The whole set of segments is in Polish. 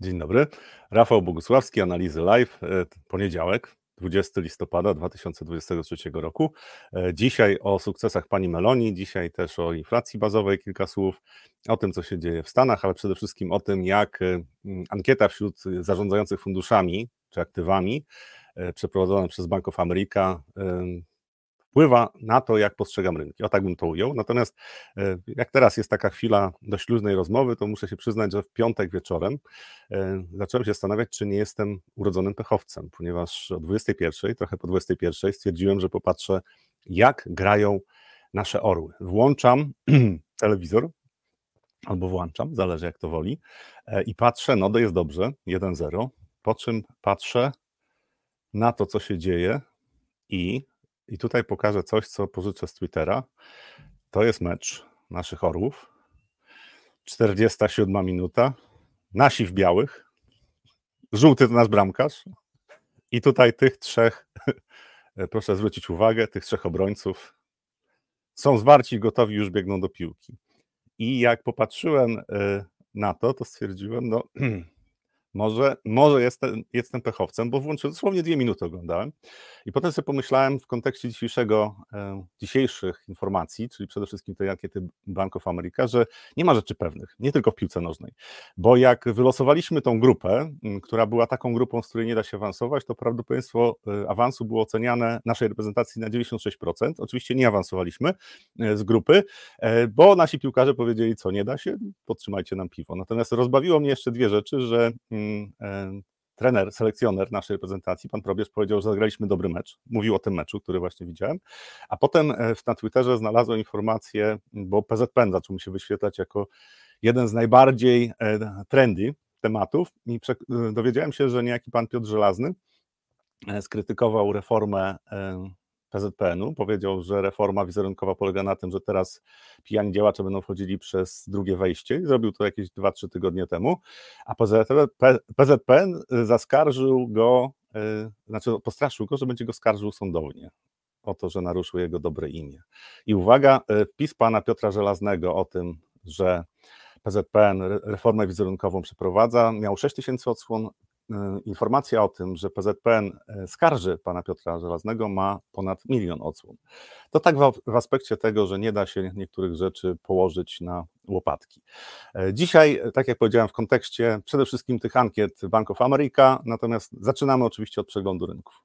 Dzień dobry. Rafał Bogusławski, Analizy Live, e, poniedziałek, 20 listopada 2023 roku. E, dzisiaj o sukcesach pani Meloni, dzisiaj też o inflacji bazowej kilka słów, o tym, co się dzieje w Stanach, ale przede wszystkim o tym, jak e, ankieta wśród zarządzających funduszami czy aktywami przeprowadzona przez Bank of America wpływa na to, jak postrzegam rynki. O tak bym to ujął. Natomiast e, jak teraz jest taka chwila dość luźnej rozmowy, to muszę się przyznać, że w piątek wieczorem e, zacząłem się zastanawiać, czy nie jestem urodzonym pechowcem, ponieważ o 21, trochę po 21 stwierdziłem, że popatrzę, jak grają nasze orły. Włączam telewizor, albo włączam, zależy jak to woli, e, i patrzę, no to jest dobrze, 1-0, po czym patrzę na to, co się dzieje i i tutaj pokażę coś, co pożyczę z Twittera. To jest mecz naszych orłów. 47 minuta. Nasi w białych. Żółty to nasz bramkarz. I tutaj tych trzech, proszę zwrócić uwagę, tych trzech obrońców są zwarci, gotowi, już biegną do piłki. I jak popatrzyłem e, na to, to stwierdziłem, no może, może jestem, jestem pechowcem, bo włączyłem, dosłownie dwie minuty oglądałem i potem sobie pomyślałem w kontekście dzisiejszego, e, dzisiejszych informacji, czyli przede wszystkim tej ankiety Bank of America, że nie ma rzeczy pewnych, nie tylko w piłce nożnej, bo jak wylosowaliśmy tą grupę, która była taką grupą, z której nie da się awansować, to prawdopodobieństwo e, awansu było oceniane naszej reprezentacji na 96%, oczywiście nie awansowaliśmy e, z grupy, bo nasi piłkarze powiedzieli, co nie da się, podtrzymajcie nam piwo. Natomiast rozbawiło mnie jeszcze dwie rzeczy, że trener, selekcjoner naszej reprezentacji, pan Probierz, powiedział, że zagraliśmy dobry mecz. Mówił o tym meczu, który właśnie widziałem. A potem e, na Twitterze znalazłem informację, bo PZPN zaczął mi się wyświetlać jako jeden z najbardziej e, trendy tematów i e, dowiedziałem się, że niejaki pan Piotr Żelazny skrytykował reformę PZPN-u. Powiedział, że reforma wizerunkowa polega na tym, że teraz pijani działacze będą wchodzili przez drugie wejście. Zrobił to jakieś 2-3 tygodnie temu, a PZPN zaskarżył go, e, znaczy postraszył go, że będzie go skarżył sądownie o to, że naruszył jego dobre imię. I uwaga, e, wpis pana Piotra Żelaznego o tym, że PZPN reformę wizerunkową przeprowadza, miał 6 tysięcy odsłon, informacja o tym, że PZPN e, skarży pana Piotra Żelaznego ma ponad milion odsłon. To tak w, aspekcie tego, że nie da się niektórych rzeczy położyć na łopatki. E, dzisiaj, tak jak powiedziałem, w kontekście przede wszystkim tych ankiet Bank of America, natomiast zaczynamy oczywiście od przeglądu rynków.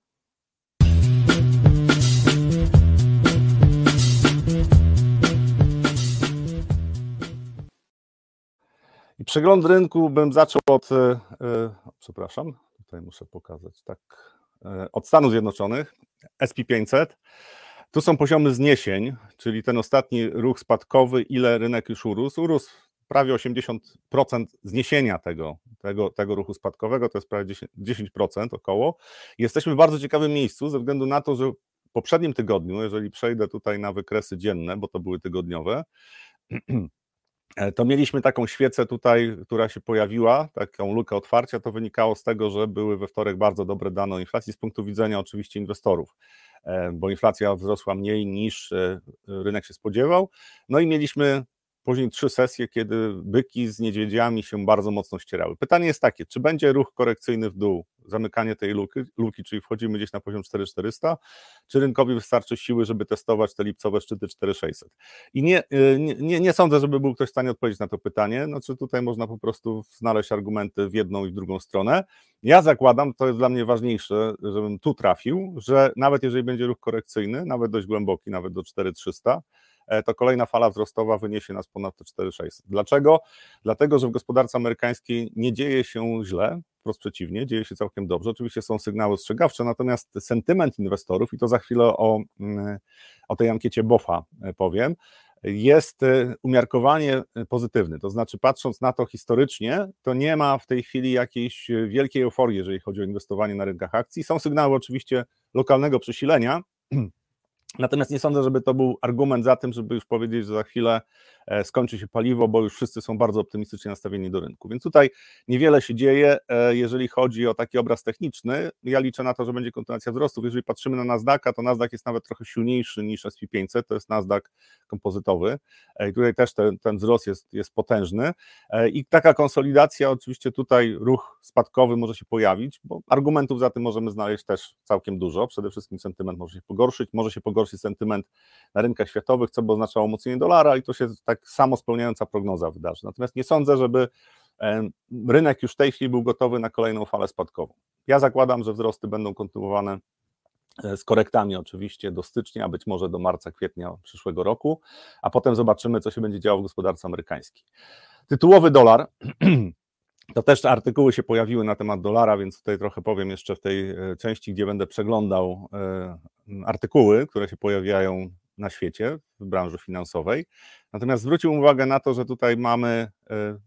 I przegląd rynku bym zaczął od, e, e, przepraszam, tutaj muszę pokazać, tak, e, od Stanów Zjednoczonych, SP500. Tu są poziomy zniesień, czyli ten ostatni ruch spadkowy, ile rynek już urósł. Urósł prawie 80% zniesienia tego, tego, tego ruchu spadkowego, to jest prawie 10%, 10% około. Jesteśmy w bardzo ciekawym miejscu ze względu na to, że w poprzednim tygodniu, jeżeli przejdę tutaj na wykresy dzienne, bo to były tygodniowe, to mieliśmy taką świecę tutaj, która się pojawiła, taką lukę otwarcia. To wynikało z tego, że były we wtorek bardzo dobre dane o inflacji z punktu widzenia oczywiście inwestorów, e, bo inflacja wzrosła mniej niż e, rynek się spodziewał. No i mieliśmy później trzy sesje, kiedy byki z niedźwiedziami się bardzo mocno ścierały. Pytanie jest takie, czy będzie ruch korekcyjny w dół, zamykanie tej luki, luki czyli wchodzimy gdzieś na poziom 4400, czy rynkowi wystarczy siły, żeby testować te lipcowe szczyty 4600? I nie, y, nie, nie sądzę, żeby był ktoś w stanie odpowiedzieć na to pytanie, znaczy tutaj można po prostu znaleźć argumenty w jedną i w drugą stronę. Ja zakładam, to jest dla mnie ważniejsze, żebym tu trafił, że nawet jeżeli będzie ruch korekcyjny, nawet dość głęboki, nawet do 4300, E, to kolejna fala wzrostowa wyniesie nas ponad te 4600. Dlaczego? Dlatego, że w gospodarce amerykańskiej nie dzieje się źle, wprost przeciwnie, dzieje się całkiem dobrze. Oczywiście są sygnały ostrzegawcze, natomiast sentyment inwestorów, i to za chwilę o, mm, o tej ankiecie BOFA e, powiem, jest e, umiarkowanie pozytywny. To znaczy, patrząc na to historycznie, to nie ma w tej chwili jakiejś wielkiej euforii, jeżeli chodzi o inwestowanie na rynkach akcji. Są sygnały oczywiście lokalnego przesilenia, Natomiast nie sądzę, żeby to był argument za tym, żeby już powiedzieć, że za chwilę skończy się paliwo, bo już wszyscy są bardzo optymistycznie nastawieni do rynku. Więc tutaj niewiele się dzieje, e, jeżeli chodzi o taki obraz techniczny. Ja liczę na to, że będzie kontynuacja wzrostów. Jeżeli patrzymy na Nasdaqa, to Nasdaq jest nawet trochę silniejszy niż S&P 500, to jest Nasdaq kompozytowy. I tutaj też ten, ten wzrost jest, jest potężny. I taka konsolidacja, oczywiście tutaj ruch spadkowy może się pojawić, bo argumentów za tym możemy znaleźć też całkiem dużo. Przede wszystkim sentyment może się pogorszyć, może się pogorszyć sentyment na rynkach światowych, co by oznaczało umocnienie dolara i to się tak samo spełniająca prognoza wydarzy. Natomiast nie sądzę, żeby rynek już w tej chwili był gotowy na kolejną falę spadkową. Ja zakładam, że wzrosty będą kontynuowane e, z korektami oczywiście do stycznia, być może do marca, kwietnia przyszłego roku, a potem zobaczymy, co się będzie działo w gospodarce amerikańskiej. Tytułowy dolar To też artykuły się pojawiły na temat dolara, więc tutaj trochę powiem jeszcze w tej e, części, gdzie będę przeglądał e, artykuły, które się pojawiają na świecie w branży finansowej. Natomiast zwrócił uwagę na to, że tutaj mamy e,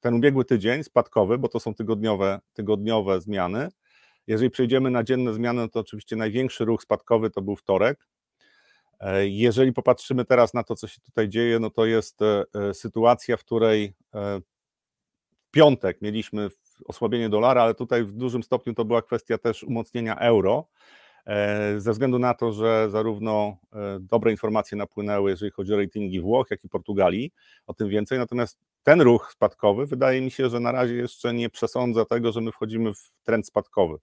ten ubiegły tydzień spadkowy, bo to są tygodniowe, tygodniowe zmiany. Jeżeli przejdziemy na dzienne zmiany, to oczywiście największy ruch spadkowy to był wtorek. Jeżeli popatrzymy teraz na to, co się tutaj dzieje, no to jest sytuacja, w której piątek mieliśmy osłabienie dolara, ale tutaj w dużym stopniu to była kwestia też umocnienia euro, e, ze względu na to, że zarówno e, dobre informacje napłynęły, jeżeli chodzi o ratingi Włoch, jak i Portugalii, o tym więcej. Natomiast ten ruch spadkowy wydaje mi się, że na razie jeszcze nie przesądza tego, że my wchodzimy w trend spadkowy.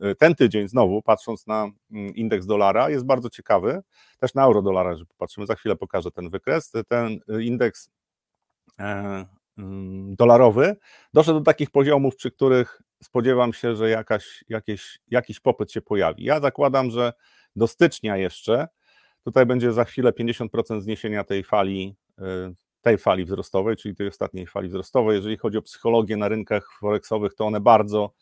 E, ten tydzień znowu, patrząc na mm, indeks dolara, jest bardzo ciekawy, też na euro dolara, że popatrzymy, za chwilę pokażę ten wykres. Ten indeks dolarowy, doszedł do takich poziomów, przy których spodziewam się, że jakaś, jakieś, jakiś popyt się pojawi. Ja zakładam, że do stycznia jeszcze tutaj będzie za chwilę 50% zniesienia tej fali, y, tej fali wzrostowej, czyli tej ostatniej fali wzrostowej. Jeżeli chodzi o psychologię na rynkach forexowych, to one bardzo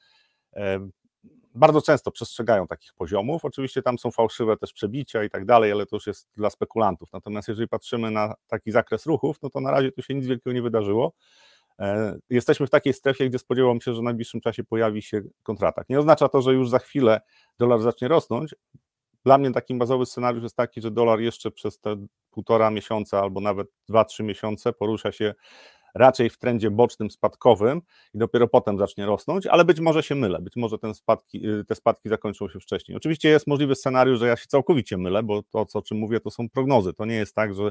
bardzo często przestrzegają takich poziomów. Oczywiście tam są fałszywe też przebicia i tak dalej, ale to już jest dla spekulantów. Natomiast jeżeli patrzymy na taki zakres ruchów, no to na razie tu się nic wielkiego nie wydarzyło. E, jesteśmy w takiej strefie, gdzie spodziewam się, że w najbliższym czasie pojawi się kontratak. Nie oznacza to, że już za chwilę dolar zacznie rosnąć. Dla mnie taki bazowy scenariusz jest taki, że dolar jeszcze przez te półtora miesiąca albo nawet dwa, trzy miesiące porusza się raczej w trendzie bocznym, spadkowym i dopiero potem zacznie rosnąć, ale być może się mylę, być może ten spadki, y, te spadki zakończą się wcześniej. Oczywiście jest możliwy scenariusz, że ja się całkowicie mylę, bo to, o czym mówię, to są prognozy. To nie jest tak, że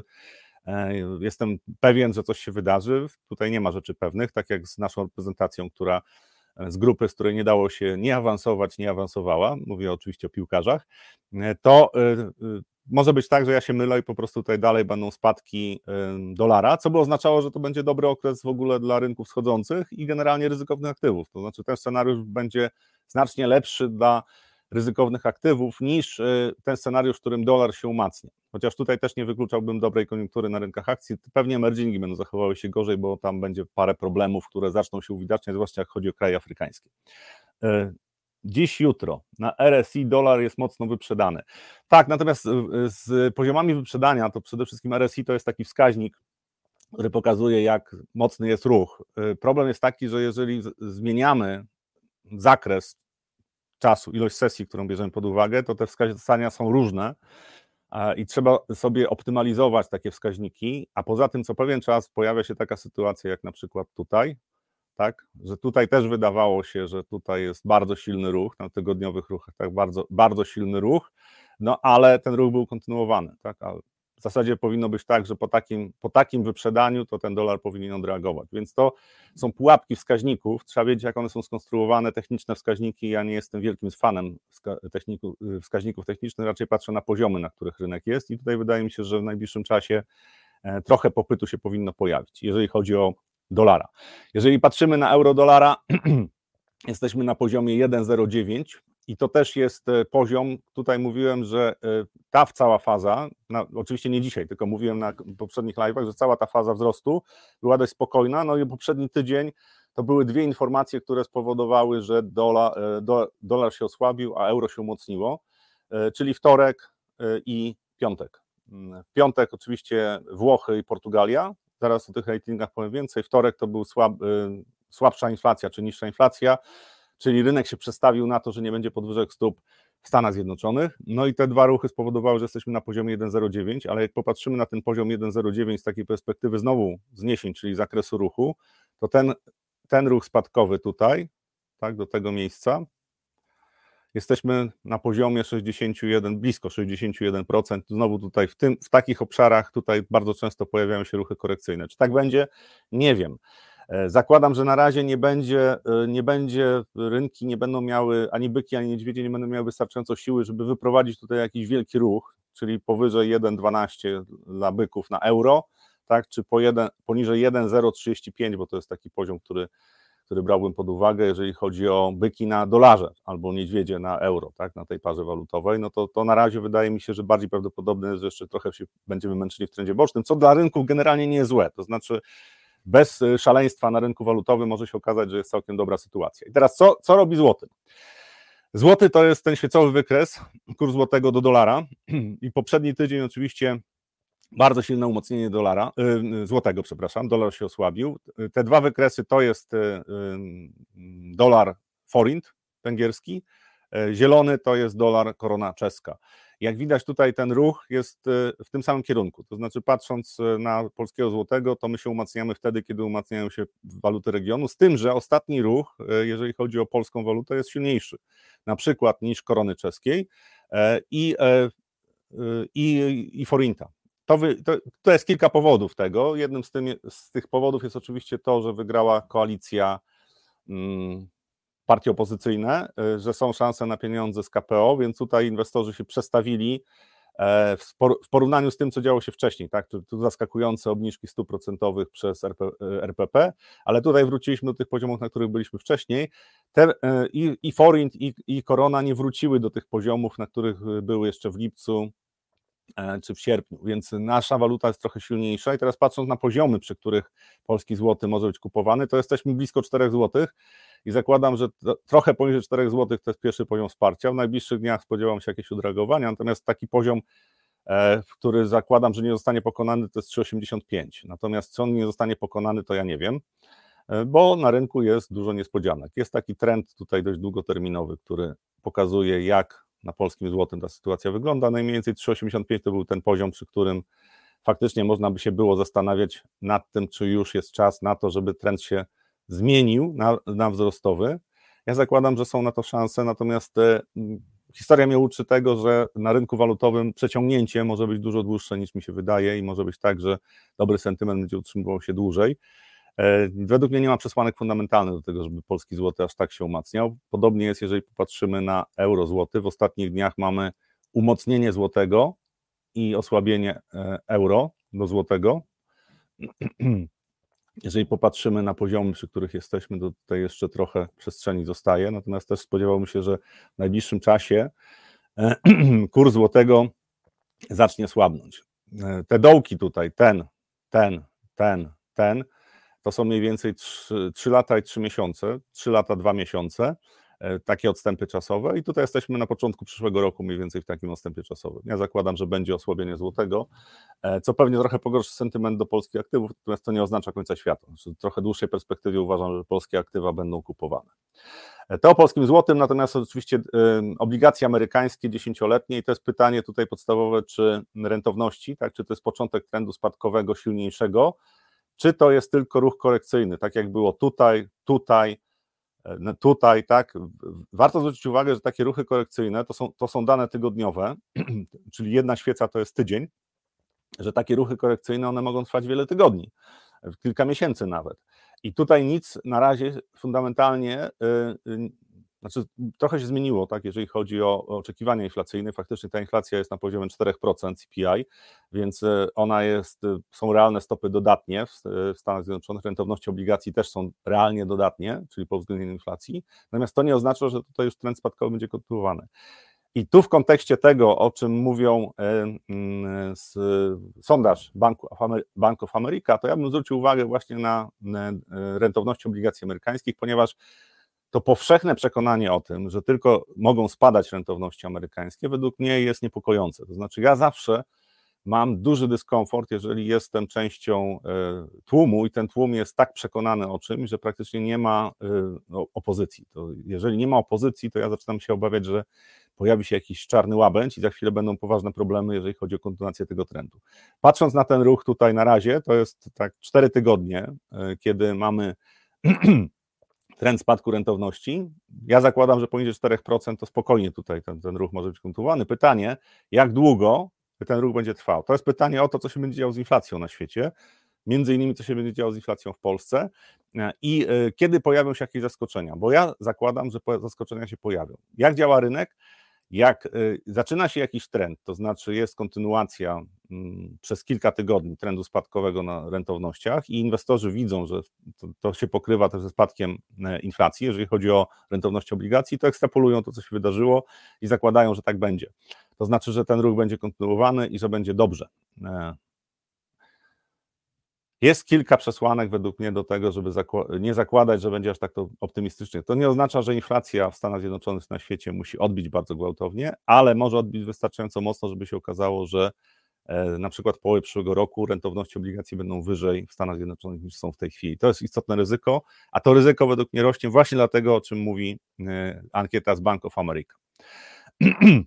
e, jestem pewien, że coś się wydarzy. Tutaj nie ma rzeczy pewnych, tak jak z naszą reprezentacją, która e, z grupy, z której nie dało się nie awansować, nie awansowała, mówię oczywiście o piłkarzach, e, to może być tak, że ja się mylę i po prostu tutaj dalej będą spadki dolara, co by oznaczało, że to będzie dobry okres w ogóle dla rynków wschodzących i generalnie ryzykownych aktywów. To znaczy ten scenariusz będzie znacznie lepszy dla ryzykownych aktywów niż y, ten scenariusz, w którym dolar się umacnia. Chociaż tutaj też nie wykluczałbym dobrej koniunktury na rynkach akcji. Pewnie emergingi będą zachowały się gorzej, bo tam będzie parę problemów, które zaczną się uwidaczniać, zwłaszcza jak chodzi o kraje afrykańskie. Dziś, jutro na RSI dolar jest mocno wyprzedany. Tak, natomiast y, z poziomami wyprzedania to przede wszystkim RSI to jest taki wskaźnik, który pokazuje, jak mocny jest ruch. Y, problem jest taki, że jeżeli zmieniamy zakres czasu, ilość sesji, którą bierzemy pod uwagę, to te wskazania są różne i trzeba sobie optymalizować takie wskaźniki, a poza tym co pewien czas pojawia się taka sytuacja, jak na przykład tutaj, tak? Że tutaj też wydawało się, że tutaj jest bardzo silny ruch, na tygodniowych ruchach, tak, bardzo, bardzo silny ruch, no ale ten ruch był kontynuowany, tak? A w zasadzie powinno być tak, że po takim, po takim wyprzedaniu to ten dolar powinien odreagować. Więc to są pułapki wskaźników. Trzeba wiedzieć, jak one są skonstruowane, techniczne wskaźniki. Ja nie jestem wielkim fanem techniku, wskaźników technicznych, raczej patrzę na poziomy, na których rynek jest, i tutaj wydaje mi się, że w najbliższym czasie e, trochę popytu się powinno pojawić, jeżeli chodzi o dolara. Jeżeli patrzymy na euro dolara, jesteśmy na poziomie 1,09 i to też jest e, poziom, tutaj mówiłem, że e, ta cała faza, no, oczywiście nie dzisiaj, tylko mówiłem na poprzednich live'ach, że cała ta faza wzrostu była dość spokojna, no i poprzedni tydzień to były dwie informacje, które spowodowały, że dolar, e, do, dolar się osłabił, a euro się umocniło, czyli wtorek i piątek. Mm, w piątek oczywiście Włochy i Portugalia, zaraz o tych ratingach powiem więcej. Wtorek to był słab, y, słabsza inflacja, czy niższa inflacja, czyli rynek się przestawił na to, że nie będzie podwyżek stóp w Stanach Zjednoczonych. No i te dwa ruchy spowodowały, że jesteśmy na poziomie 1,09, ale jak popatrzymy na ten poziom 1,09 z takiej perspektywy znowu zniesień, czyli zakresu ruchu, to ten, ten ruch spadkowy tutaj, tak, do tego miejsca, jesteśmy na poziomie 61, blisko 61%. Znowu tutaj w, tym, w takich obszarach tutaj bardzo często pojawiają się ruchy korekcyjne. Czy tak będzie? Nie wiem. E, zakładam, że na razie nie będzie, e, nie będzie, rynki nie będą miały, ani byki, ani niedźwiedzie nie będą miały wystarczająco siły, żeby wyprowadzić tutaj jakiś wielki ruch, czyli powyżej 1,12 dla byków na euro, tak, czy po 1, poniżej 1,035, bo to jest taki poziom, który, który brałbym pod uwagę, jeżeli chodzi o byki na dolarze albo niedźwiedzie na euro, tak, na tej parze walutowej, no to, to na razie wydaje mi się, że bardziej prawdopodobne jest, że jeszcze trochę się będziemy męczyli w trendzie bocznym, co dla rynków generalnie nie jest złe, to znaczy bez y, szaleństwa na rynku walutowym może się okazać, że jest całkiem dobra sytuacja. I teraz co, co robi złoty? Złoty to jest ten świecowy wykres, kurs złotego do dolara i poprzedni tydzień oczywiście bardzo silne umocnienie dolara, yy, złotego, przepraszam, dolar się osłabił. Te dwa wykresy to jest yy, dolar forint węgierski, yy, zielony to jest dolar korona czeska. Jak widać tutaj ten ruch jest y, w tym samym kierunku, to znaczy patrząc y, na polskiego złotego, to my się umacniamy wtedy, kiedy umacniają się waluty regionu, z tym, że ostatni ruch, y, jeżeli chodzi o polską walutę, jest silniejszy, na przykład niż korony czeskiej e, i, e, i, i forinta. To, wy, to, to, jest kilka powodów tego. Jednym z, tym, z, tych powodów jest oczywiście to, że wygrała koalicja mm, partie opozycyjne, y, że są szanse na pieniądze z KPO, więc tutaj inwestorzy się przestawili e, w porównaniu z tym, co działo się wcześniej, tak? Tu zaskakujące obniżki stóp procentowych przez RPP, e, ale tutaj wróciliśmy do tych poziomów, na których byliśmy wcześniej. Te, e, i, I Forint, i, i Korona nie wróciły do tych poziomów, na których były jeszcze w lipcu czy w sierpniu, więc nasza waluta jest trochę silniejsza i teraz patrząc na poziomy, przy których polski złoty może być kupowany, to jesteśmy blisko 4 złotych, i zakładam, że trochę poniżej 4 zł to jest pierwszy poziom wsparcia. W najbliższych dniach spodziewam się jakieś odreagowania, natomiast taki poziom, e, który zakładam, że nie zostanie pokonany, to jest 3,85. Natomiast co on nie zostanie pokonany, to ja nie wiem, e, bo na rynku jest dużo niespodzianek. Jest taki trend tutaj dość długoterminowy, który pokazuje, jak na polskim złotym ta sytuacja wygląda. No i mniej więcej 3,85 to był ten poziom, przy którym faktycznie można by się było zastanawiać nad tym, czy już jest czas na to, żeby trend się zmienił na, na wzrostowy. Ja zakładam, że są na to szanse, natomiast e, historia mnie uczy tego, że na rynku walutowym przeciągnięcie może być dużo dłuższe niż mi się wydaje i może być tak, że dobry sentyment będzie utrzymywał się dłużej. E, według mnie nie ma przesłanek fundamentalnych do tego, żeby polski złoty aż tak się umacniał. Podobnie jest, jeżeli popatrzymy na euro złoty. W ostatnich dniach mamy umocnienie złotego i osłabienie e, euro do złotego. jeżeli popatrzymy na poziomy, przy których jesteśmy, to tutaj jeszcze trochę przestrzeni zostaje. Natomiast też spodziewałbym się, że w najbliższym czasie e, kurs złotego zacznie słabnąć. Te dołki tutaj, ten, ten, ten, ten, to są mniej więcej 3, 3 lata i 3 miesiące, 3 lata, 2 miesiące. E, takie odstępy czasowe i tutaj jesteśmy na początku przyszłego roku mniej więcej w takim odstępie czasowym. Ja zakładam, że będzie osłabienie złotego, e, co pewnie trochę pogorszy sentyment do polskich aktywów, natomiast to nie oznacza końca świata. W trochę dłuższej perspektywie uważam, że polskie aktywa będą kupowane. E, to o polskim złotym, natomiast oczywiście obligacje amerykańskie dziesięcioletnie i to jest pytanie tutaj podstawowe, czy rentowności, tak, czy to jest początek trendu spadkowego silniejszego, czy to jest tylko ruch korekcyjny, tak jak było tutaj, tutaj, no tutaj, tak, warto zwrócić uwagę, że takie ruchy korekcyjne to są, to są dane tygodniowe, czyli jedna świeca to jest tydzień, że takie ruchy korekcyjne one mogą trwać wiele tygodni, kilka miesięcy nawet. I tutaj nic na razie fundamentalnie y, y, znaczy, trochę się zmieniło, tak, jeżeli chodzi o oczekiwania inflacyjne. Faktycznie ta inflacja jest na poziomie 4% CPI, więc e, ona jest, e, są realne stopy dodatnie w, e, Stanach Zjednoczonych, rentowności obligacji też są realnie dodatnie, czyli po uwzględnieniu inflacji. Natomiast to nie oznacza, że tutaj już trend spadkowy będzie kontynuowany. I tu w kontekście tego, o czym mówią sondaż Bank of America, to ja bym zwrócił uwagę właśnie na rentowności obligacji amerykańskich, ponieważ to powszechne przekonanie o tym, że tylko mogą spadać rentowności amerykańskie, według mnie jest niepokojące. To znaczy, ja zawsze mam duży dyskomfort, jeżeli jestem częścią e, tłumu i ten tłum jest tak przekonany o czymś, że praktycznie nie ma e, no, opozycji. To jeżeli nie ma opozycji, to ja zaczynam się obawiać, że pojawi się jakiś czarny łabędź i za chwilę będą poważne problemy, jeżeli chodzi o kontynuację tego trendu. Patrząc na ten ruch tutaj na razie, to jest tak cztery tygodnie, e, kiedy mamy trend spadku rentowności. Ja zakładam, że poniżej 4% to spokojnie tutaj ten, ten ruch może być kontynuowany. Pytanie, jak długo ten ruch będzie trwał? To jest pytanie o to, co się będzie działo z inflacją na świecie, między innymi co się będzie działo z inflacją w Polsce i e, kiedy pojawią się jakieś zaskoczenia, bo ja zakładam, że zaskoczenia się pojawią. Jak działa rynek? Jak y, zaczyna się jakiś trend, to znaczy jest kontynuacja mm, przez kilka tygodni trendu spadkowego na rentownościach i inwestorzy widzą, że to, to się pokrywa też ze spadkiem e, inflacji, jeżeli chodzi o rentowność obligacji, to ekstrapolują to, co się wydarzyło i zakładają, że tak będzie. To znaczy, że ten ruch będzie kontynuowany i że będzie dobrze. E, jest kilka przesłanek według mnie do tego, żeby nie zakładać, że będzie aż tak to optymistycznie. To nie oznacza, że inflacja w Stanach Zjednoczonych na świecie musi odbić bardzo gwałtownie, ale może odbić wystarczająco mocno, żeby się okazało, że e, na przykład w połowie przyszłego roku rentowności obligacji będą wyżej w Stanach Zjednoczonych niż są w tej chwili. To jest istotne ryzyko, a to ryzyko według mnie rośnie właśnie dlatego, o czym mówi e, ankieta z Bank of America.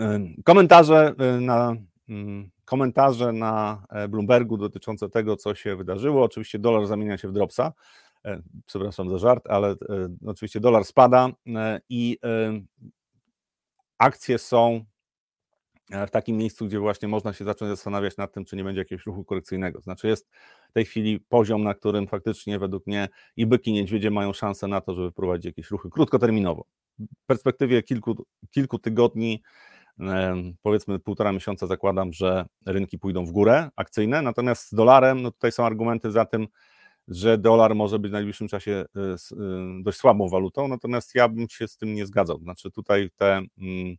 E, komentarze na mm, komentarze na e, Bloombergu dotyczące tego, co się wydarzyło. Oczywiście dolar zamienia się w dropsa. E, przepraszam za żart, ale e, oczywiście dolar spada i akcje są w takim miejscu, gdzie właśnie można się zacząć zastanawiać nad tym, czy nie będzie jakiegoś ruchu korekcyjnego. Znaczy jest w tej chwili poziom, na którym faktycznie według mnie i byki, i niedźwiedzie mają szansę na to, żeby wprowadzić jakieś ruchy krótkoterminowo. W perspektywie kilku, kilku tygodni powiedzmy półtora miesiąca zakładam, że rynki pójdą w górę akcyjne, natomiast z dolarem, no tutaj są argumenty za tym, że dolar może być w najbliższym czasie e, e, dość słabą walutą, natomiast ja bym się z tym nie zgadzał. Znaczy tutaj te, mm,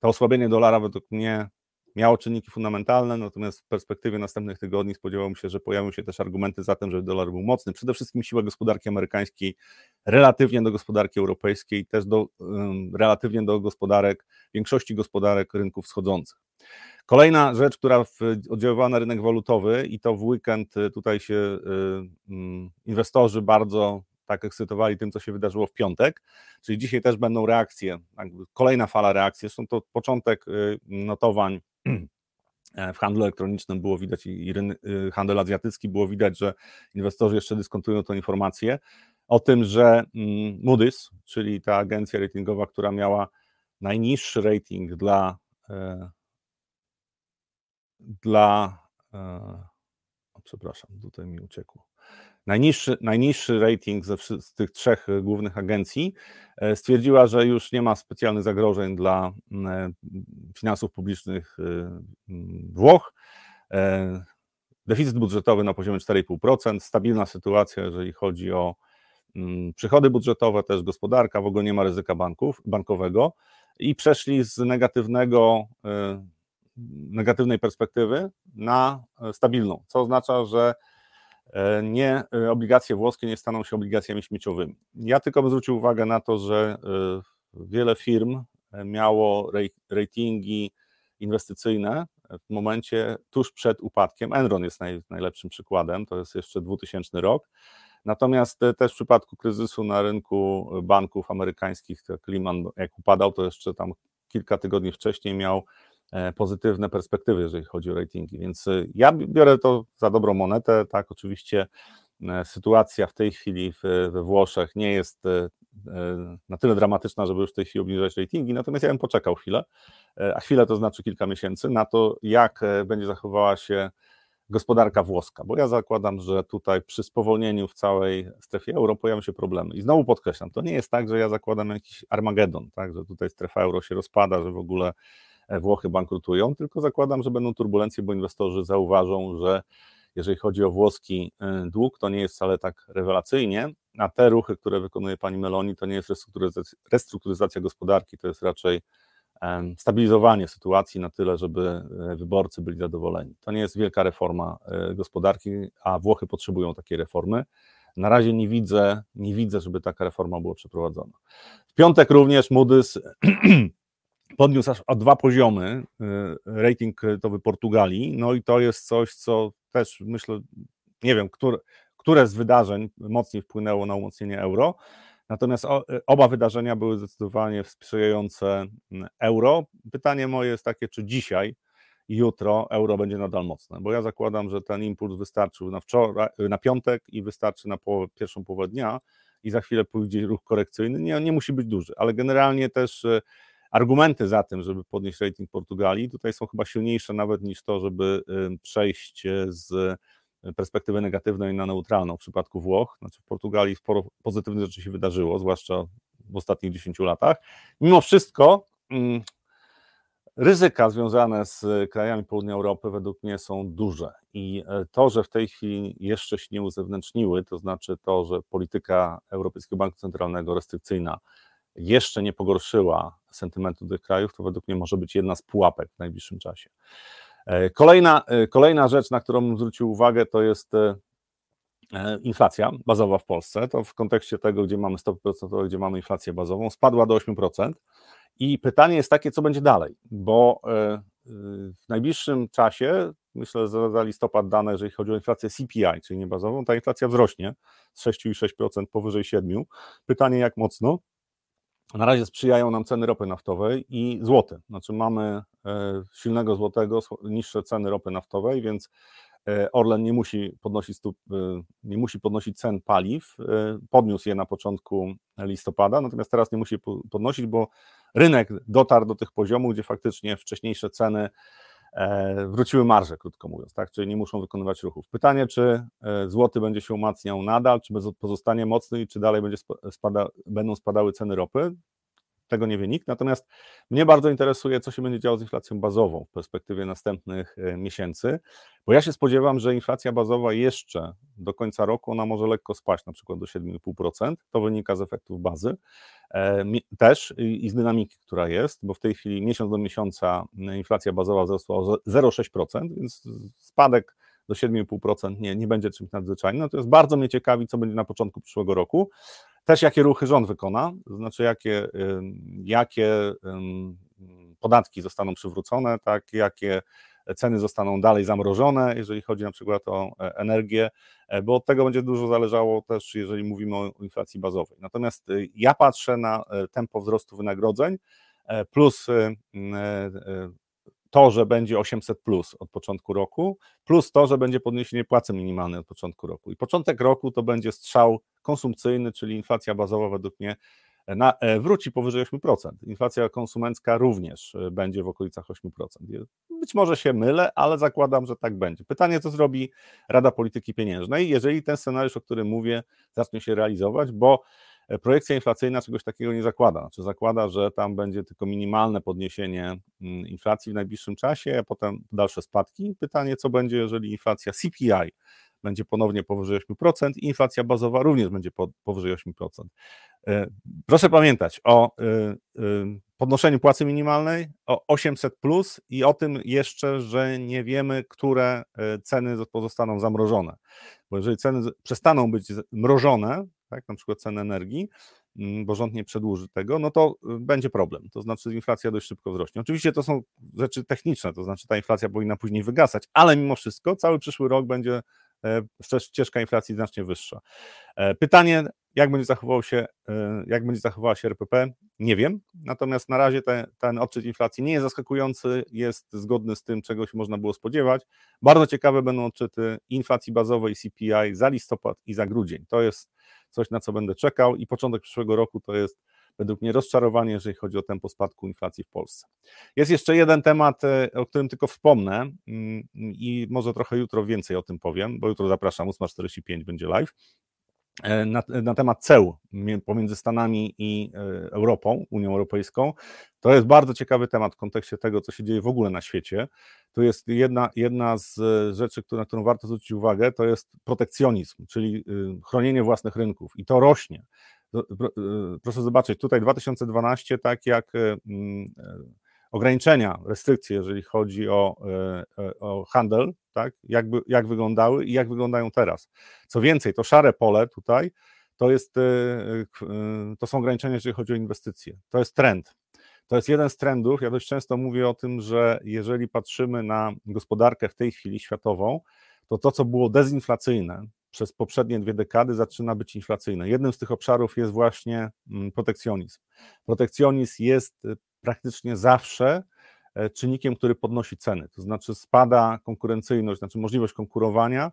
to osłabienie dolara według mnie miało czynniki fundamentalne, natomiast w perspektywie następnych tygodni spodziewałbym się, że pojawią się też argumenty za tym, że dolar był mocny. Przede wszystkim siła gospodarki amerykańskiej relatywnie do gospodarki europejskiej, też do, relatywnie do gospodarek, większości gospodarek rynków wschodzących. Kolejna rzecz, która oddziaływała na rynek walutowy i to w weekend y, tutaj się y, inwestorzy bardzo tak ekscytowali tym, co się wydarzyło w piątek, czyli dzisiaj też będą reakcje, kolejna fala reakcji, zresztą to początek y, notowań w handlu elektronicznym było widać i handel azjatycki było widać, że inwestorzy jeszcze dyskontują tę informację o tym, że mm, Moody's, czyli ta agencja ratingowa, która miała najniższy rating dla e, dla e, przepraszam, tutaj mi uciekło. Najniższy, najniższy rating ze, z tych trzech głównych agencji e, stwierdziła, że już nie ma specjalnych zagrożeń dla finansów publicznych Włoch. Deficyt budżetowy na poziomie 4,5%, stabilna sytuacja, jeżeli chodzi o Mm, przychody budżetowe, też gospodarka, w ogóle nie ma ryzyka banków, bankowego. I przeszli z negatywnego, y, negatywnej perspektywy na stabilną, co oznacza, że e, nie, y, obligacje włoskie nie staną się obligacjami śmieciowymi. Ja tylko bym zwrócił uwagę na to, że y, wiele firm e, miało ratingi inwestycyjne w momencie tuż przed upadkiem. Enron jest naj, najlepszym przykładem, to jest jeszcze 2000 rok. Natomiast e, też w przypadku kryzysu na rynku banków amerykańskich, to Lehman jak upadał, to jeszcze tam kilka tygodni wcześniej miał e, pozytywne perspektywy, jeżeli chodzi o ratingi. Więc e, ja biorę to za dobrą monetę. Tak, oczywiście sytuacja w tej chwili we Włoszech nie jest na tyle dramatyczna, żeby już w tej chwili obniżać ratingi, natomiast ja bym poczekał chwilę, a chwilę to znaczy kilka miesięcy, na to, jak będzie zachowała się gospodarka włoska, bo ja zakładam, że tutaj przy spowolnieniu w całej strefie euro pojawią się problemy. I znowu podkreślam, to nie jest tak, że ja zakładam jakiś Armagedon, tak, że tutaj strefa euro się rozpada, że w ogóle e, Włochy bankrutują, tylko zakładam, że będą turbulencje, bo inwestorzy zauważą, że jeżeli chodzi o włoski e, dług, to nie jest wcale tak rewelacyjnie, a te ruchy, które wykonuje pani Meloni, to nie jest restrukturyzacja, restrukturyzacja gospodarki, to jest raczej stabilizowanie sytuacji na tyle, żeby e, wyborcy byli zadowoleni. To nie jest wielka reforma e, gospodarki, a Włochy potrzebują takiej reformy. Na razie nie widzę, nie widzę, żeby taka reforma była przeprowadzona. W piątek również Moody's podniósł aż o dwa poziomy rating kredytowy Portugalii, no i to jest coś, co też myślę, nie wiem, które, które z wydarzeń mocniej wpłynęło na umocnienie euro, Natomiast oba wydarzenia były zdecydowanie sprzyjające euro. Pytanie moje jest takie, czy dzisiaj jutro euro będzie nadal mocne, bo ja zakładam, że ten impuls wystarczył na, wczoraj, na piątek i wystarczy na połowę, pierwszą połowę dnia i za chwilę pójdzie ruch korekcyjny. Nie, nie musi być duży, ale generalnie też e, argumenty za tym, żeby podnieść rating Portugalii, tutaj są chyba silniejsze nawet niż to, żeby e, przejść z perspektywy negatywnej na neutralną w przypadku Włoch. Znaczy w Portugalii sporo pozytywnych rzeczy się wydarzyło, zwłaszcza w ostatnich 10 latach. Mimo wszystko mm, ryzyka związane z krajami południa Europy według mnie są duże i e, to, że w tej chwili jeszcze się nie uzewnętrzniły, to znaczy to, że polityka Europejskiego Banku Centralnego restrykcyjna jeszcze nie pogorszyła sentymentu tych krajów, to według mnie może być jedna z pułapek w najbliższym czasie. E, kolejna, e, kolejna rzecz, na którą zwrócił uwagę, to jest e, inflacja bazowa w Polsce. To w kontekście tego, gdzie mamy stopy procentowe, gdzie mamy inflację bazową, spadła do 8%. I pytanie jest takie, co będzie dalej, bo w najbliższym czasie, myślę, że za listopad dane, jeżeli chodzi o inflację CPI, czyli nie bazową, ta inflacja wzrośnie z 6,6% powyżej 7%. Pytanie, jak mocno? Na razie sprzyjają nam ceny ropy naftowej i złoty. Znaczy mamy e, silnego złotego, niższe ceny ropy naftowej, więc e, Orlen nie musi podnosić e, nie musi podnosić cen paliw. Podniósł je na początku listopada, natomiast teraz nie musi podnosić, bo rynek dotarł do tych poziomów, gdzie faktycznie wcześniejsze ceny wróciły marże, krótko mówiąc, tak? czyli nie muszą wykonywać ruchów. Pytanie, czy złoty będzie się umacniał nadal, czy pozostanie mocny i czy dalej będzie spada, będą spadały ceny ropy, tego nie wie nikt. Natomiast mnie bardzo interesuje, co się będzie działo z inflacją bazową w perspektywie następnych e, miesięcy, bo ja się spodziewam, że inflacja bazowa jeszcze do końca roku ona może lekko spaść, na przykład do 7,5%. To wynika z efektów bazy e, też i z dynamiki, która jest, bo w tej chwili miesiąc do miesiąca inflacja bazowa wzrosła o 0,6%, więc spadek do 7,5% nie, nie będzie czymś nadzwyczajnym. Natomiast bardzo mnie ciekawi, co będzie na początku przyszłego roku. Też jakie ruchy rząd wykona, to znaczy jakie, jakie podatki zostaną przywrócone, tak, jakie ceny zostaną dalej zamrożone, jeżeli chodzi na przykład o e, energię, e, bo od tego będzie dużo zależało też, jeżeli mówimy o inflacji bazowej. Natomiast y, ja patrzę na e, tempo wzrostu wynagrodzeń plus to, że będzie 800 plus od początku roku, plus to, że będzie podniesienie płacy minimalnej od początku roku. I początek roku to będzie strzał konsumpcyjny, czyli inflacja bazowa według mnie na, e, wróci powyżej 8%. Inflacja konsumencka również e, będzie w okolicach 8%. Być może się mylę, ale zakładam, że tak będzie. Pytanie, co zrobi Rada Polityki Pieniężnej, jeżeli ten scenariusz, o którym mówię, zacznie się realizować, bo E, projekcja inflacyjna czegoś takiego nie zakłada. Znaczy zakłada, że tam będzie tylko minimalne podniesienie mm, inflacji w najbliższym czasie, a potem dalsze spadki. Pytanie, co będzie, jeżeli inflacja CPI będzie ponownie powyżej 8% i inflacja bazowa również będzie powyżej 8%. E, proszę pamiętać o e, podnoszeniu płacy minimalnej, o 800 plus i o tym jeszcze, że nie wiemy, które ceny pozostaną zamrożone. Bo jeżeli ceny przestaną być mrożone, tak, na przykład cen energii, mm, bo rząd nie przedłuży tego, no to y, będzie problem. To znaczy inflacja dość szybko wzrośnie. Oczywiście to są rzeczy techniczne, to znaczy ta inflacja powinna później wygasać, ale mimo wszystko cały przyszły rok będzie ścieżka inflacji znacznie wyższa. E, pytanie, jak będzie zachował się, e, jak będzie zachowała się RPP, nie wiem. Natomiast na razie te, ten odczyt inflacji nie jest zaskakujący, jest zgodny z tym, czego się można było spodziewać. Bardzo ciekawe będą odczyty inflacji bazowej CPI za listopad i za grudzień. To jest coś, na co będę czekał i początek przyszłego roku to jest według mnie rozczarowanie, jeżeli chodzi o tempo spadku inflacji w Polsce. Jest jeszcze jeden temat, e, o którym tylko wspomnę mm, i może trochę jutro więcej o tym powiem, bo jutro zapraszam, 8.45 będzie live. E, na, na, temat ceł pomiędzy Stanami i e, Europą, Unią Europejską. To jest bardzo ciekawy temat w kontekście tego, co się dzieje w ogóle na świecie. To jest jedna, jedna z rzeczy, na którą warto zwrócić uwagę, to jest protekcjonizm, czyli y, chronienie własnych rynków i to rośnie. Y, proszę zobaczyć, tutaj 2012, tak jak y, mm, ograniczenia, restrykcje, jeżeli chodzi o, o handel, tak? jak, jak wyglądały i jak wyglądają teraz. Co więcej, to szare pole tutaj to, jest, to są ograniczenia, jeżeli chodzi o inwestycje. To jest trend To jest jeden z trendów. Ja dość często mówię o tym, że jeżeli patrzymy na gospodarkę w tej chwili światową, to to, co było dezinflacyjne przez poprzednie dwie dekady, zaczyna być inflacyjne. Jednym z tych obszarów jest właśnie mm, protekcjonizm. Protekcjonizm jest y, praktycznie zawsze e, czynnikiem, który podnosi ceny, to znaczy spada konkurencyjność, znaczy możliwość konkurowania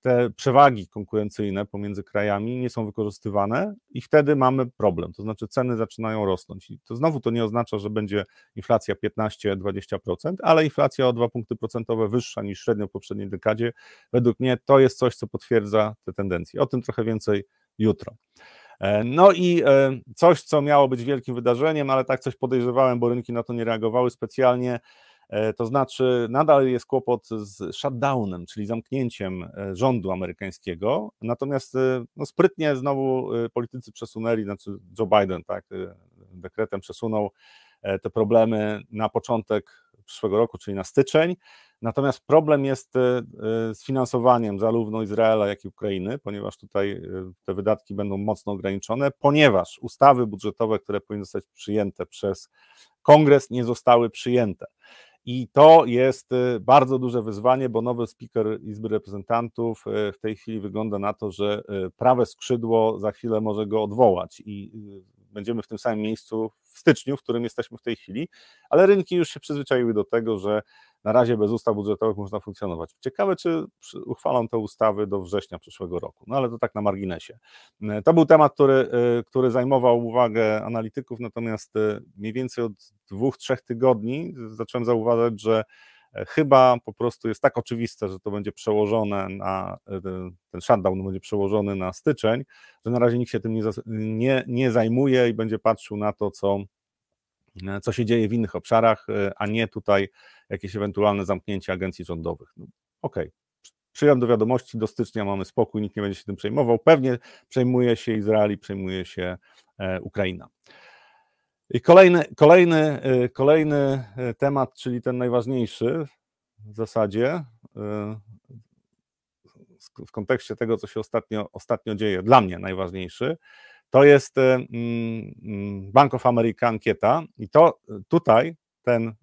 te przewagi konkurencyjne pomiędzy krajami nie są wykorzystywane i wtedy mamy problem, to znaczy ceny zaczynają rosnąć. I to znowu to nie oznacza, że będzie inflacja 15-20%, ale inflacja o 2 punkty procentowe wyższa niż średnio w poprzedniej dekadzie. Według mnie to jest coś, co potwierdza te tendencje. O tym trochę więcej jutro. E, no i e, coś, co miało być wielkim wydarzeniem, ale tak coś podejrzewałem, bo rynki na to nie reagowały specjalnie. E, to znaczy, nadal jest kłopot z shutdownem, czyli zamknięciem e, rządu amerykańskiego. Natomiast e, no, sprytnie znowu politycy przesunęli, znaczy Joe Biden, tak, dekretem przesunął te problemy na początek przyszłego roku, czyli na styczeń. Natomiast problem jest z finansowaniem zarówno Izraela, jak i Ukrainy, ponieważ tutaj te wydatki będą mocno ograniczone, ponieważ ustawy budżetowe, które powinny zostać przyjęte przez kongres, nie zostały przyjęte. I to jest y, bardzo duże wyzwanie, bo nowy speaker Izby Reprezentantów y, w tej chwili wygląda na to, że y, prawe skrzydło za chwilę może go odwołać i będziemy w tym samym miejscu w styczniu, w którym jesteśmy w tej chwili, ale rynki już się przyzwyczaiły do tego, że na razie bez ustaw budżetowych można funkcjonować. Ciekawe, czy uchwalą te ustawy do września przyszłego roku, no ale to tak na marginesie. E, to był temat, który, e, który zajmował uwagę analityków, natomiast e, mniej więcej od dwóch, trzech tygodni zacząłem zauważać, że chyba po prostu jest tak oczywiste, że to będzie przełożone na ten shutdown będzie przełożony na styczeń, że na razie nikt się tym nie, nie, nie zajmuje i będzie patrzył na to, co E, co się dzieje w innych obszarach, e, a nie tutaj jakieś ewentualne zamknięcie agencji rządowych. No, Okej, okay. przyjąłem do wiadomości, do stycznia mamy spokój, nikt nie będzie się tym przejmował. Pewnie przejmuje się Izrael i przejmuje się e, Ukraina. I kolejny, kolejny, kolejny temat, czyli ten najważniejszy w zasadzie w kontekście tego, co się ostatnio, ostatnio dzieje, dla mnie najważniejszy, to jest mm, Bank of America ankieta. I to tutaj ten,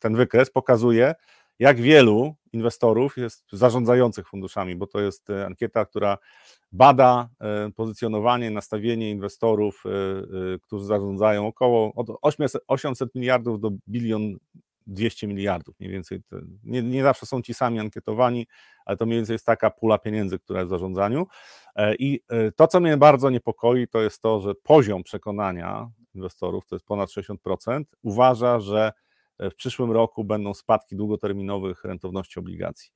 ten wykres pokazuje, jak wielu inwestorów jest zarządzających funduszami, bo to jest ankieta, która bada pozycjonowanie, nastawienie inwestorów, którzy zarządzają około od 800 miliardów do bilion 200 miliardów mniej więcej. Nie, nie, zawsze są ci sami ankietowani, ale to mniej więcej jest taka pula pieniędzy, która jest w zarządzaniu. E, I e, to, co mnie bardzo niepokoi, to jest to, że poziom przekonania inwestorów, to jest ponad 60%, uważa, że w przyszłym roku będą spadki długoterminowych rentowności obligacji.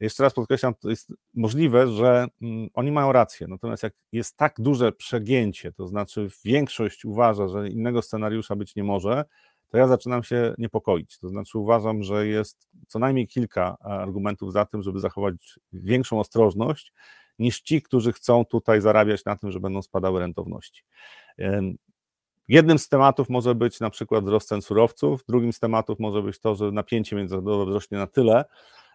Jeszcze raz podkreślam, to jest możliwe, że mm, oni mają rację, natomiast jak jest tak duże przegięcie, to znaczy większość uważa, że innego scenariusza być nie może, to ja zaczynam się niepokoić. To znaczy uważam, że jest co najmniej kilka argumentów za tym, żeby zachować większą ostrożność niż ci, którzy chcą tutaj zarabiać na tym, że będą spadały rentowności. Jednym z tematów może być na przykład wzrost cen surowców, drugim z tematów może być to, że napięcie międzynarodowe wzrośnie na tyle,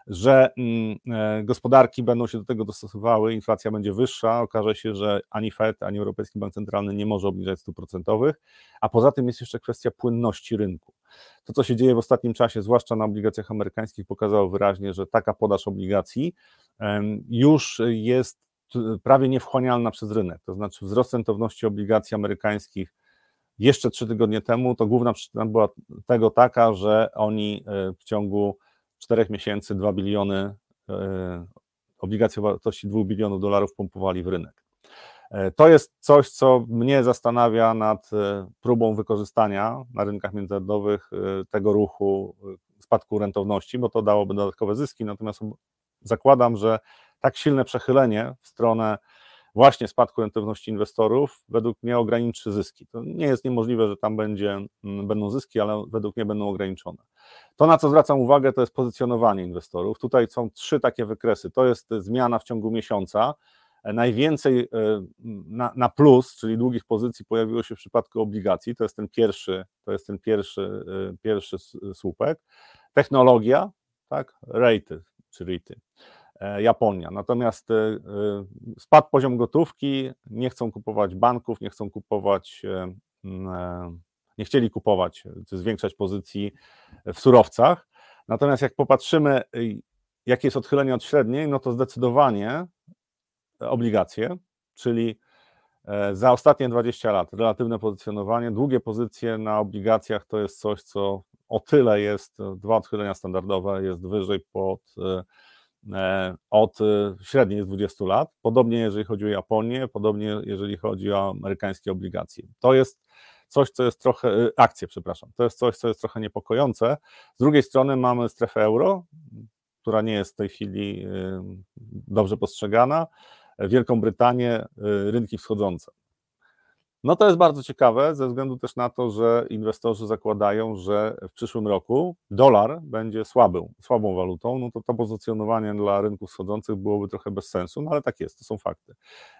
że mm, e, gospodarki będą się do tego dostosowały, inflacja będzie wyższa, okaże się, że ani Fed, ani Europejski Bank Centralny nie może obniżać stóp procentowych, a poza tym jest jeszcze kwestia płynności rynku. To, co się dzieje w ostatnim czasie, zwłaszcza na obligacjach amerykańskich, pokazało wyraźnie, że taka podaż obligacji już jest prawie niewchłanialna przez rynek. To znaczy wzrost rentowności obligacji amerykańskich jeszcze trzy tygodnie temu, to główna przyczyna była tego taka, że oni e, w ciągu 4 miesięcy 2 biliony e, obligacji o wartości 2 bilionów dolarów pompowali w rynek. E, to jest coś, co mnie zastanawia nad próbą wykorzystania na rynkach międzynarodowych tego ruchu spadku rentowności, bo to dałoby dodatkowe zyski, natomiast zakładam, że tak silne przechylenie w stronę właśnie spadku rentowności inwestorów według mnie ograniczy zyski. To nie jest niemożliwe, że tam będzie, mm, będą zyski, ale według mnie będą ograniczone. To, na co zwracam uwagę, to jest pozycjonowanie inwestorów. Tutaj są trzy takie wykresy. To jest zmiana w ciągu miesiąca. Najwięcej e, na, na, plus, czyli długich pozycji, pojawiło się w przypadku obligacji. To jest ten pierwszy, to jest ten pierwszy, e, pierwszy słupek. Technologia, tak, rejty, czy rity. E, Japonia. Natomiast e, spadł poziom gotówki, nie chcą kupować banków, nie chcą kupować nie chcieli kupować czy zwiększać pozycji w surowcach. Natomiast jak popatrzymy, jakie jest odchylenie od średniej, no to zdecydowanie obligacje, czyli e, za ostatnie 20 lat relatywne pozycjonowanie, długie pozycje na obligacjach to jest coś, co o tyle jest, dwa odchylenia standardowe jest wyżej pod, e, e, od średniej z 20 lat. Podobnie jeżeli chodzi o Japonię, podobnie jeżeli chodzi o amerykańskie obligacje. To jest coś, co jest trochę, akcje, przepraszam, to jest coś, co jest trochę niepokojące. Z drugiej strony mamy strefę euro, która nie jest w tej chwili dobrze postrzegana. Wielką Brytanię, rynki wschodzące. No to jest bardzo ciekawe, ze względu też na to, że inwestorzy zakładają, że w przyszłym roku dolar będzie słabą, słabą walutą, no to to pozycjonowanie dla rynków wschodzących byłoby trochę bez sensu, no ale tak jest, to są fakty.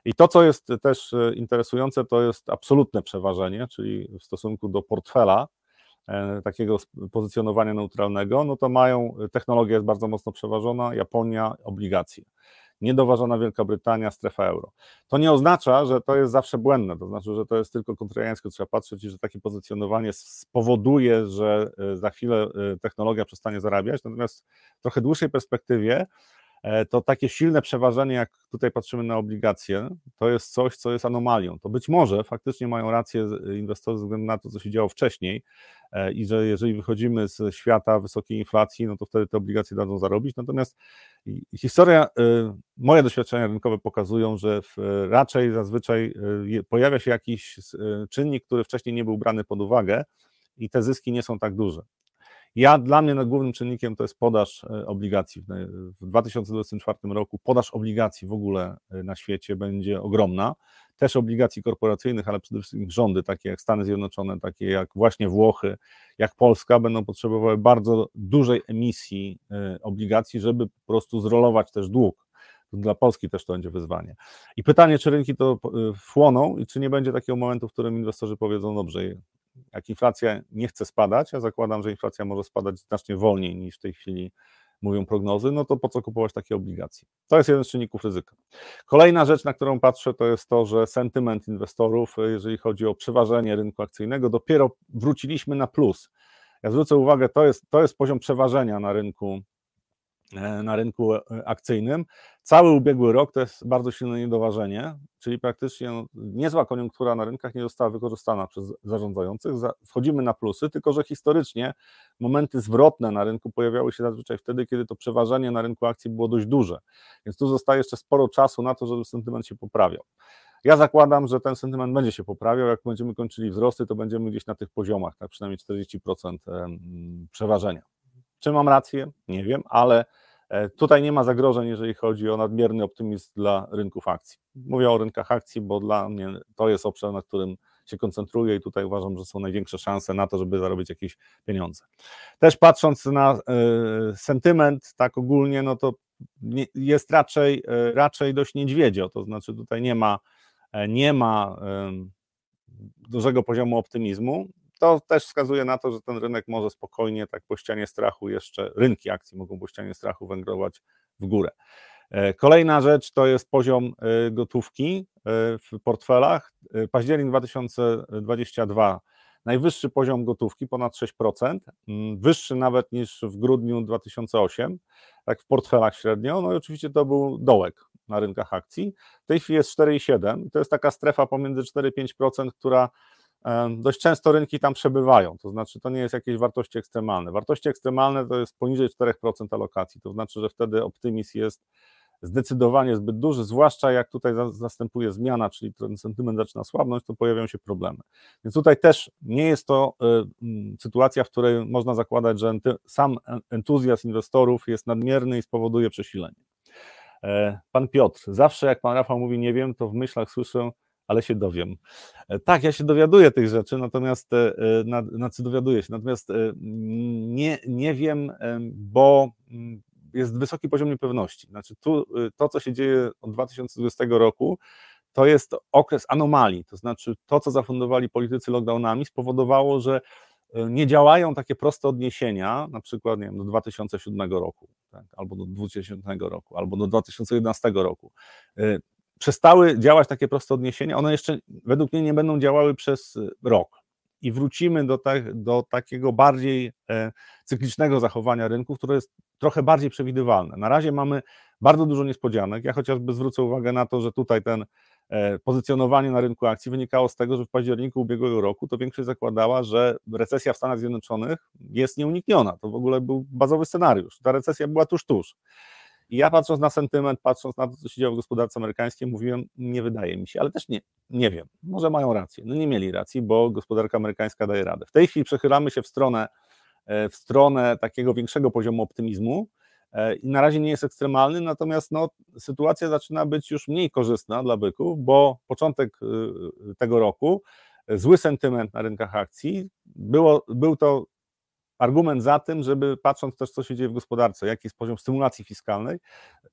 I to, co jest też y, interesujące, to jest absolutne przeważenie, czyli w stosunku do portfela, e, takiego pozycjonowania neutralnego, no to mają, technologia jest bardzo mocno przeważona, Japonia, obligacje niedoważona Wielka Brytania, strefa euro. To nie oznacza, że to jest zawsze błędne, to znaczy, że to jest tylko kontrariańskie, trzeba patrzeć i że takie pozycjonowanie spowoduje, że e, za chwilę e, technologia przestanie zarabiać, natomiast w trochę dłuższej perspektywie to takie silne przeważenie, jak tutaj patrzymy na obligacje, to jest coś, co jest anomalią. To być może faktycznie mają rację inwestorzy ze względu na to, co się działo wcześniej e, i że jeżeli wychodzimy z świata wysokiej inflacji, no to wtedy te obligacje dadzą zarobić. Natomiast historia, e, moje doświadczenia rynkowe pokazują, że raczej zazwyczaj pojawia się jakiś czynnik, który wcześniej nie był brany pod uwagę i te zyski nie są tak duże. Ja, dla mnie głównym czynnikiem to jest podaż e, obligacji. W 2024 roku podaż obligacji w ogóle e, na świecie będzie ogromna. Też obligacji korporacyjnych, ale przede wszystkim rządy, takie jak Stany Zjednoczone, takie jak właśnie Włochy, jak Polska, będą potrzebowały bardzo dużej emisji e, obligacji, żeby po prostu zrolować też dług. Dla Polski też to będzie wyzwanie. I pytanie, czy rynki to wchłoną i czy nie będzie takiego momentu, w którym inwestorzy powiedzą, dobrze, jak inflacja nie chce spadać, ja zakładam, że inflacja może spadać znacznie wolniej niż w tej chwili mówią prognozy, no to po co kupować takie obligacje? To jest jeden z czynników ryzyka. Kolejna rzecz, na którą patrzę, to jest to, że sentyment inwestorów, jeżeli chodzi o przeważenie rynku akcyjnego, dopiero wróciliśmy na plus. Ja zwrócę uwagę, to jest, to jest poziom przeważenia na rynku na rynku e, akcyjnym. Cały ubiegły rok to jest bardzo silne niedoważenie, czyli praktycznie no, niezła koniunktura na rynkach nie została wykorzystana przez zarządzających. Wchodzimy na plusy, tylko że historycznie momenty zwrotne na rynku pojawiały się zazwyczaj wtedy, kiedy to przeważenie na rynku akcji było dość duże. Więc tu zostaje jeszcze sporo czasu na to, żeby sentyment się poprawiał. Ja zakładam, że ten sentyment będzie się poprawiał. Jak będziemy kończyli wzrosty, to będziemy gdzieś na tych poziomach, tak przynajmniej 40% przeważenia. Czy mam rację? Nie wiem, ale e, tutaj nie ma zagrożeń, jeżeli chodzi o nadmierny optymizm dla rynków akcji. Mówię o rynkach akcji, bo dla mnie to jest obszar, na którym się koncentruję i tutaj uważam, że są największe szanse na to, żeby zarobić jakieś pieniądze. Też patrząc na y, sentyment, tak ogólnie, no to jest raczej, y, raczej dość niedźwiedzio, to znaczy tutaj nie ma, nie ma dużego poziomu optymizmu to też wskazuje na to, że ten rynek może spokojnie, tak po ścianie strachu jeszcze, rynki akcji mogą po ścianie strachu wędrować w górę. E, kolejna rzecz to jest poziom e, gotówki e, w portfelach. Październik 2022 najwyższy poziom gotówki, ponad 6%, mm, wyższy nawet niż w grudniu 2008, tak w portfelach średnio, no i oczywiście to był dołek na rynkach akcji. W tej chwili jest 4,7 to jest taka strefa pomiędzy 4-5%, która dość często rynki tam przebywają, to znaczy to nie jest jakieś wartości ekstremalne. Wartości ekstremalne to jest poniżej 4% alokacji, to znaczy, że wtedy optymizm jest zdecydowanie zbyt duży, zwłaszcza jak tutaj następuje zmiana, czyli ten sentyment zaczyna słabnąć, to pojawiają się problemy. Więc tutaj też nie jest to y, sytuacja, w której można zakładać, że sam entuzjazm inwestorów jest nadmierny i spowoduje przesilenie. E, pan Piotr, zawsze jak pan Rafał mówi nie wiem, to w myślach słyszę ale się dowiem. E, tak, ja się dowiaduję tych rzeczy, natomiast e, e, znaczy dowiaduję się, natomiast nie, nie wiem, bo mm, jest wysoki poziom niepewności. Znaczy tu to, co się dzieje od 2020 roku, to jest okres anomalii, to znaczy to, co zafundowali politycy lockdownami, spowodowało, że nie działają takie proste odniesienia, na przykład nie wiem, do 2007 roku, tak, albo do 2000 roku, albo do 2011 roku przestały działać takie proste odniesienia, one jeszcze według mnie nie będą działały przez rok i wrócimy do, te, do takiego bardziej e, cyklicznego zachowania rynku, które jest trochę bardziej przewidywalne. Na razie mamy bardzo dużo niespodzianek. Ja chociażby zwrócę uwagę na to, że tutaj ten e, pozycjonowanie na rynku akcji wynikało z tego, że w październiku ubiegłego roku to większość zakładała, że recesja w Stanach Zjednoczonych jest nieunikniona. To w ogóle był bazowy scenariusz. Ta recesja była tuż, tuż. I ja patrząc na sentyment, patrząc na to, co się dzieje w gospodarce amerykańskiej, mówiłem, nie wydaje mi się, ale też nie, nie wiem, może mają rację. No nie mieli racji, bo gospodarka amerykańska daje radę. W tej chwili przechylamy się w stronę, e, w stronę takiego większego poziomu optymizmu e, i na razie nie jest ekstremalny, natomiast no, sytuacja zaczyna być już mniej korzystna dla byków, bo początek e, tego roku, zły sentyment na rynkach akcji, było, był to argument za tym, żeby patrząc też, co się dzieje w gospodarce, jaki jest poziom stymulacji fiskalnej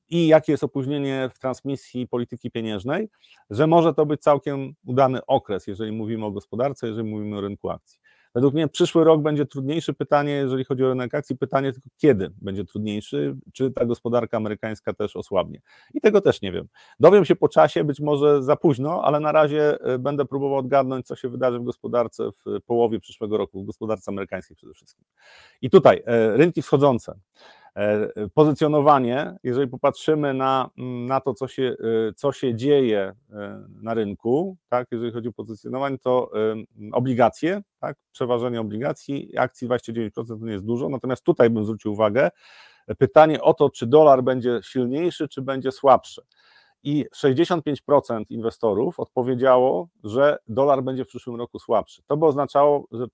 i jakie jest opóźnienie w transmisji polityki pieniężnej, że może to być całkiem udany okres, jeżeli mówimy o gospodarce, jeżeli mówimy o rynku akcji. Według mnie przyszły rok będzie trudniejszy. Pytanie, jeżeli chodzi o rynek akcji, pytanie tylko kiedy będzie trudniejszy, czy ta gospodarka amerykańska też osłabnie. I tego też nie wiem. Dowiem się po czasie, być może za późno, ale na razie e, będę próbował odgadnąć, co się wydarzy w gospodarce w połowie przyszłego roku, w gospodarce amerykańskiej przede wszystkim. I tutaj e, rynki wschodzące. E, pozycjonowanie, jeżeli popatrzymy na, na to, co się, e, co się dzieje e, na rynku, tak, jeżeli chodzi o pozycjonowanie, to obligacje, tak, przeważenie obligacji, akcji 29% to nie jest dużo, natomiast tutaj bym zwrócił uwagę, pytanie o to, czy dolar będzie silniejszy, czy będzie słabszy. I 65% inwestorów odpowiedziało, że dolar będzie w przyszłym roku słabszy. To by oznaczało, że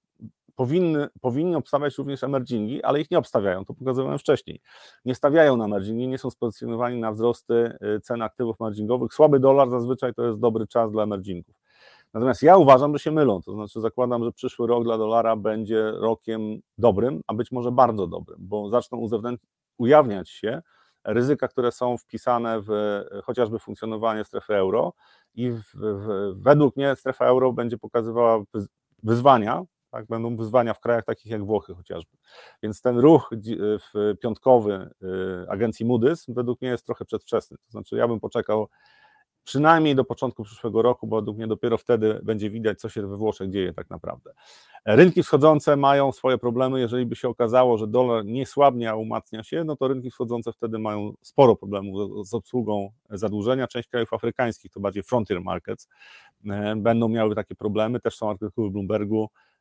powinny, powinni obstawiać również emergingi, ale ich nie obstawiają, to pokazywałem wcześniej. Nie stawiają na emergingi, nie są spozycjonowani na wzrosty y, cen aktywów emergingowych. Słaby dolar zazwyczaj to jest dobry czas dla emergingów. Natomiast ja uważam, że się mylą, to znaczy zakładam, że przyszły rok dla dolara będzie rokiem dobrym, a być może bardzo dobrym, bo zaczną ujawniać się ryzyka, które są wpisane w chociażby funkcjonowanie strefy euro i w, w, według mnie strefa euro będzie pokazywała wyzwania, tak? Będą wyzwania w krajach takich jak Włochy chociażby. Więc ten ruch w piątkowy y, agencji Moody's według mnie jest trochę przedwczesny. To znaczy, ja bym poczekał przynajmniej do początku przyszłego roku, bo według mnie dopiero wtedy będzie widać, co się we Włoszech dzieje tak naprawdę. Rynki wschodzące mają swoje problemy. Jeżeli by się okazało, że dolar nie słabnie, a umacnia się, no to rynki wschodzące wtedy mają sporo problemów z obsługą zadłużenia. Część krajów afrykańskich, to bardziej frontier markets, e, będą miały takie problemy. Też są artykuły w Bloombergu, E,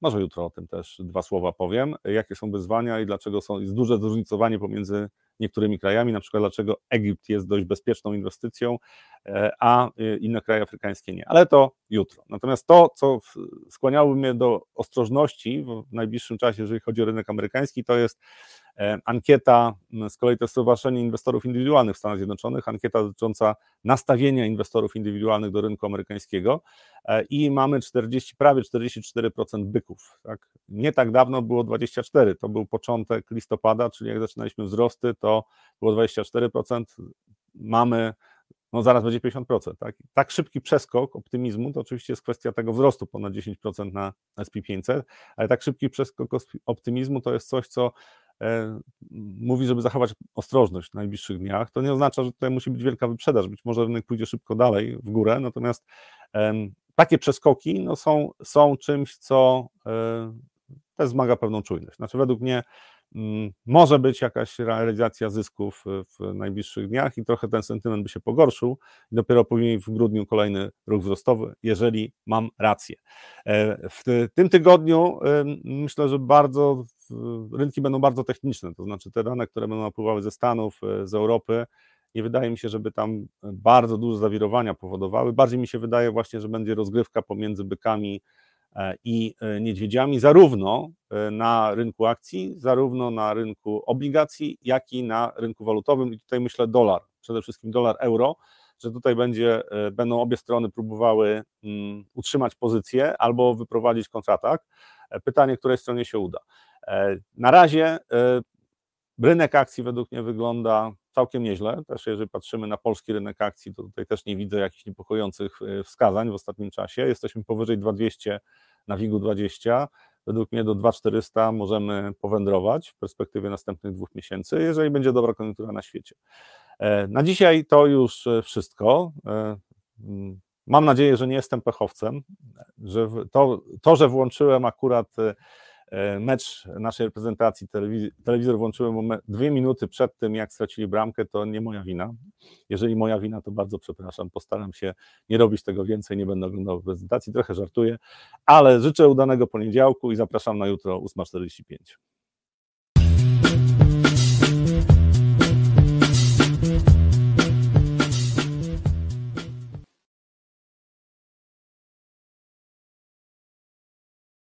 może jutro o tym też dwa słowa powiem, jakie są wyzwania i dlaczego są, jest duże zróżnicowanie pomiędzy niektórymi krajami, na przykład dlaczego Egipt jest dość bezpieczną inwestycją, e, a e, inne kraje afrykańskie nie. Ale to jutro. Natomiast to, co skłaniałoby mnie do ostrożności w najbliższym czasie, jeżeli chodzi o rynek amerykański, to jest E, ankieta, z kolei to Stowarzyszenie Inwestorów Indywidualnych w Stanach Zjednoczonych, ankieta dotycząca nastawienia inwestorów indywidualnych do rynku amerykańskiego e, i mamy 40, prawie 44% byków. Tak? Nie tak dawno było 24, to był początek listopada, czyli jak zaczynaliśmy wzrosty, to było 24%, mamy no zaraz będzie 50%. Tak? tak szybki przeskok optymizmu to oczywiście jest kwestia tego wzrostu ponad 10% na SP500, ale tak szybki przeskok optymizmu to jest coś, co E, mówi, żeby zachować ostrożność w najbliższych dniach. To nie oznacza, że tutaj musi być wielka wyprzedaż. Być może rynek pójdzie szybko dalej w górę, natomiast takie przeskoki no, są, są czymś, co e, też zmaga pewną czujność. Znaczy, według mnie mm, może być jakaś realizacja zysków w najbliższych dniach i trochę ten sentyment by się pogorszył i dopiero później w grudniu kolejny ruch wzrostowy, jeżeli mam rację. E, w tym tygodniu myślę, że bardzo rynki będą bardzo techniczne, to znaczy te dane, które będą napływały ze Stanów, e, z Europy, nie wydaje mi się, żeby tam bardzo duże zawirowania powodowały. Bardziej mi się wydaje właśnie, że będzie rozgrywka pomiędzy bykami e, i e, niedźwiedziami, zarówno na rynku akcji, zarówno na rynku obligacji, jak i na rynku walutowym. I tutaj myślę dolar, przede wszystkim dolar euro, że tutaj będzie, będą obie strony próbowały mm, utrzymać pozycję albo wyprowadzić kontratak. Pytanie, której stronie się uda. E, na razie e, rynek akcji według mnie wygląda całkiem nieźle. Też jeżeli patrzymy na polski rynek akcji, to tutaj też nie widzę jakichś niepokojących e, wskazań w ostatnim czasie. Jesteśmy powyżej 2200 na WIG-u 20. Według mnie do 2400 możemy powędrować w perspektywie następnych dwóch miesięcy, jeżeli będzie dobra koniunktura na świecie. Na dzisiaj to już wszystko. Mam nadzieję, że nie jestem pechowcem, że to, to że włączyłem akurat E, mecz naszej reprezentacji, telewizor włączyłem dwie minuty przed tym, jak stracili bramkę, to nie moja wina. Jeżeli moja wina, to bardzo przepraszam, postaram się nie robić tego więcej, nie będę oglądał prezentacji, trochę żartuję, ale życzę udanego poniedziałku i zapraszam na jutro 8.45.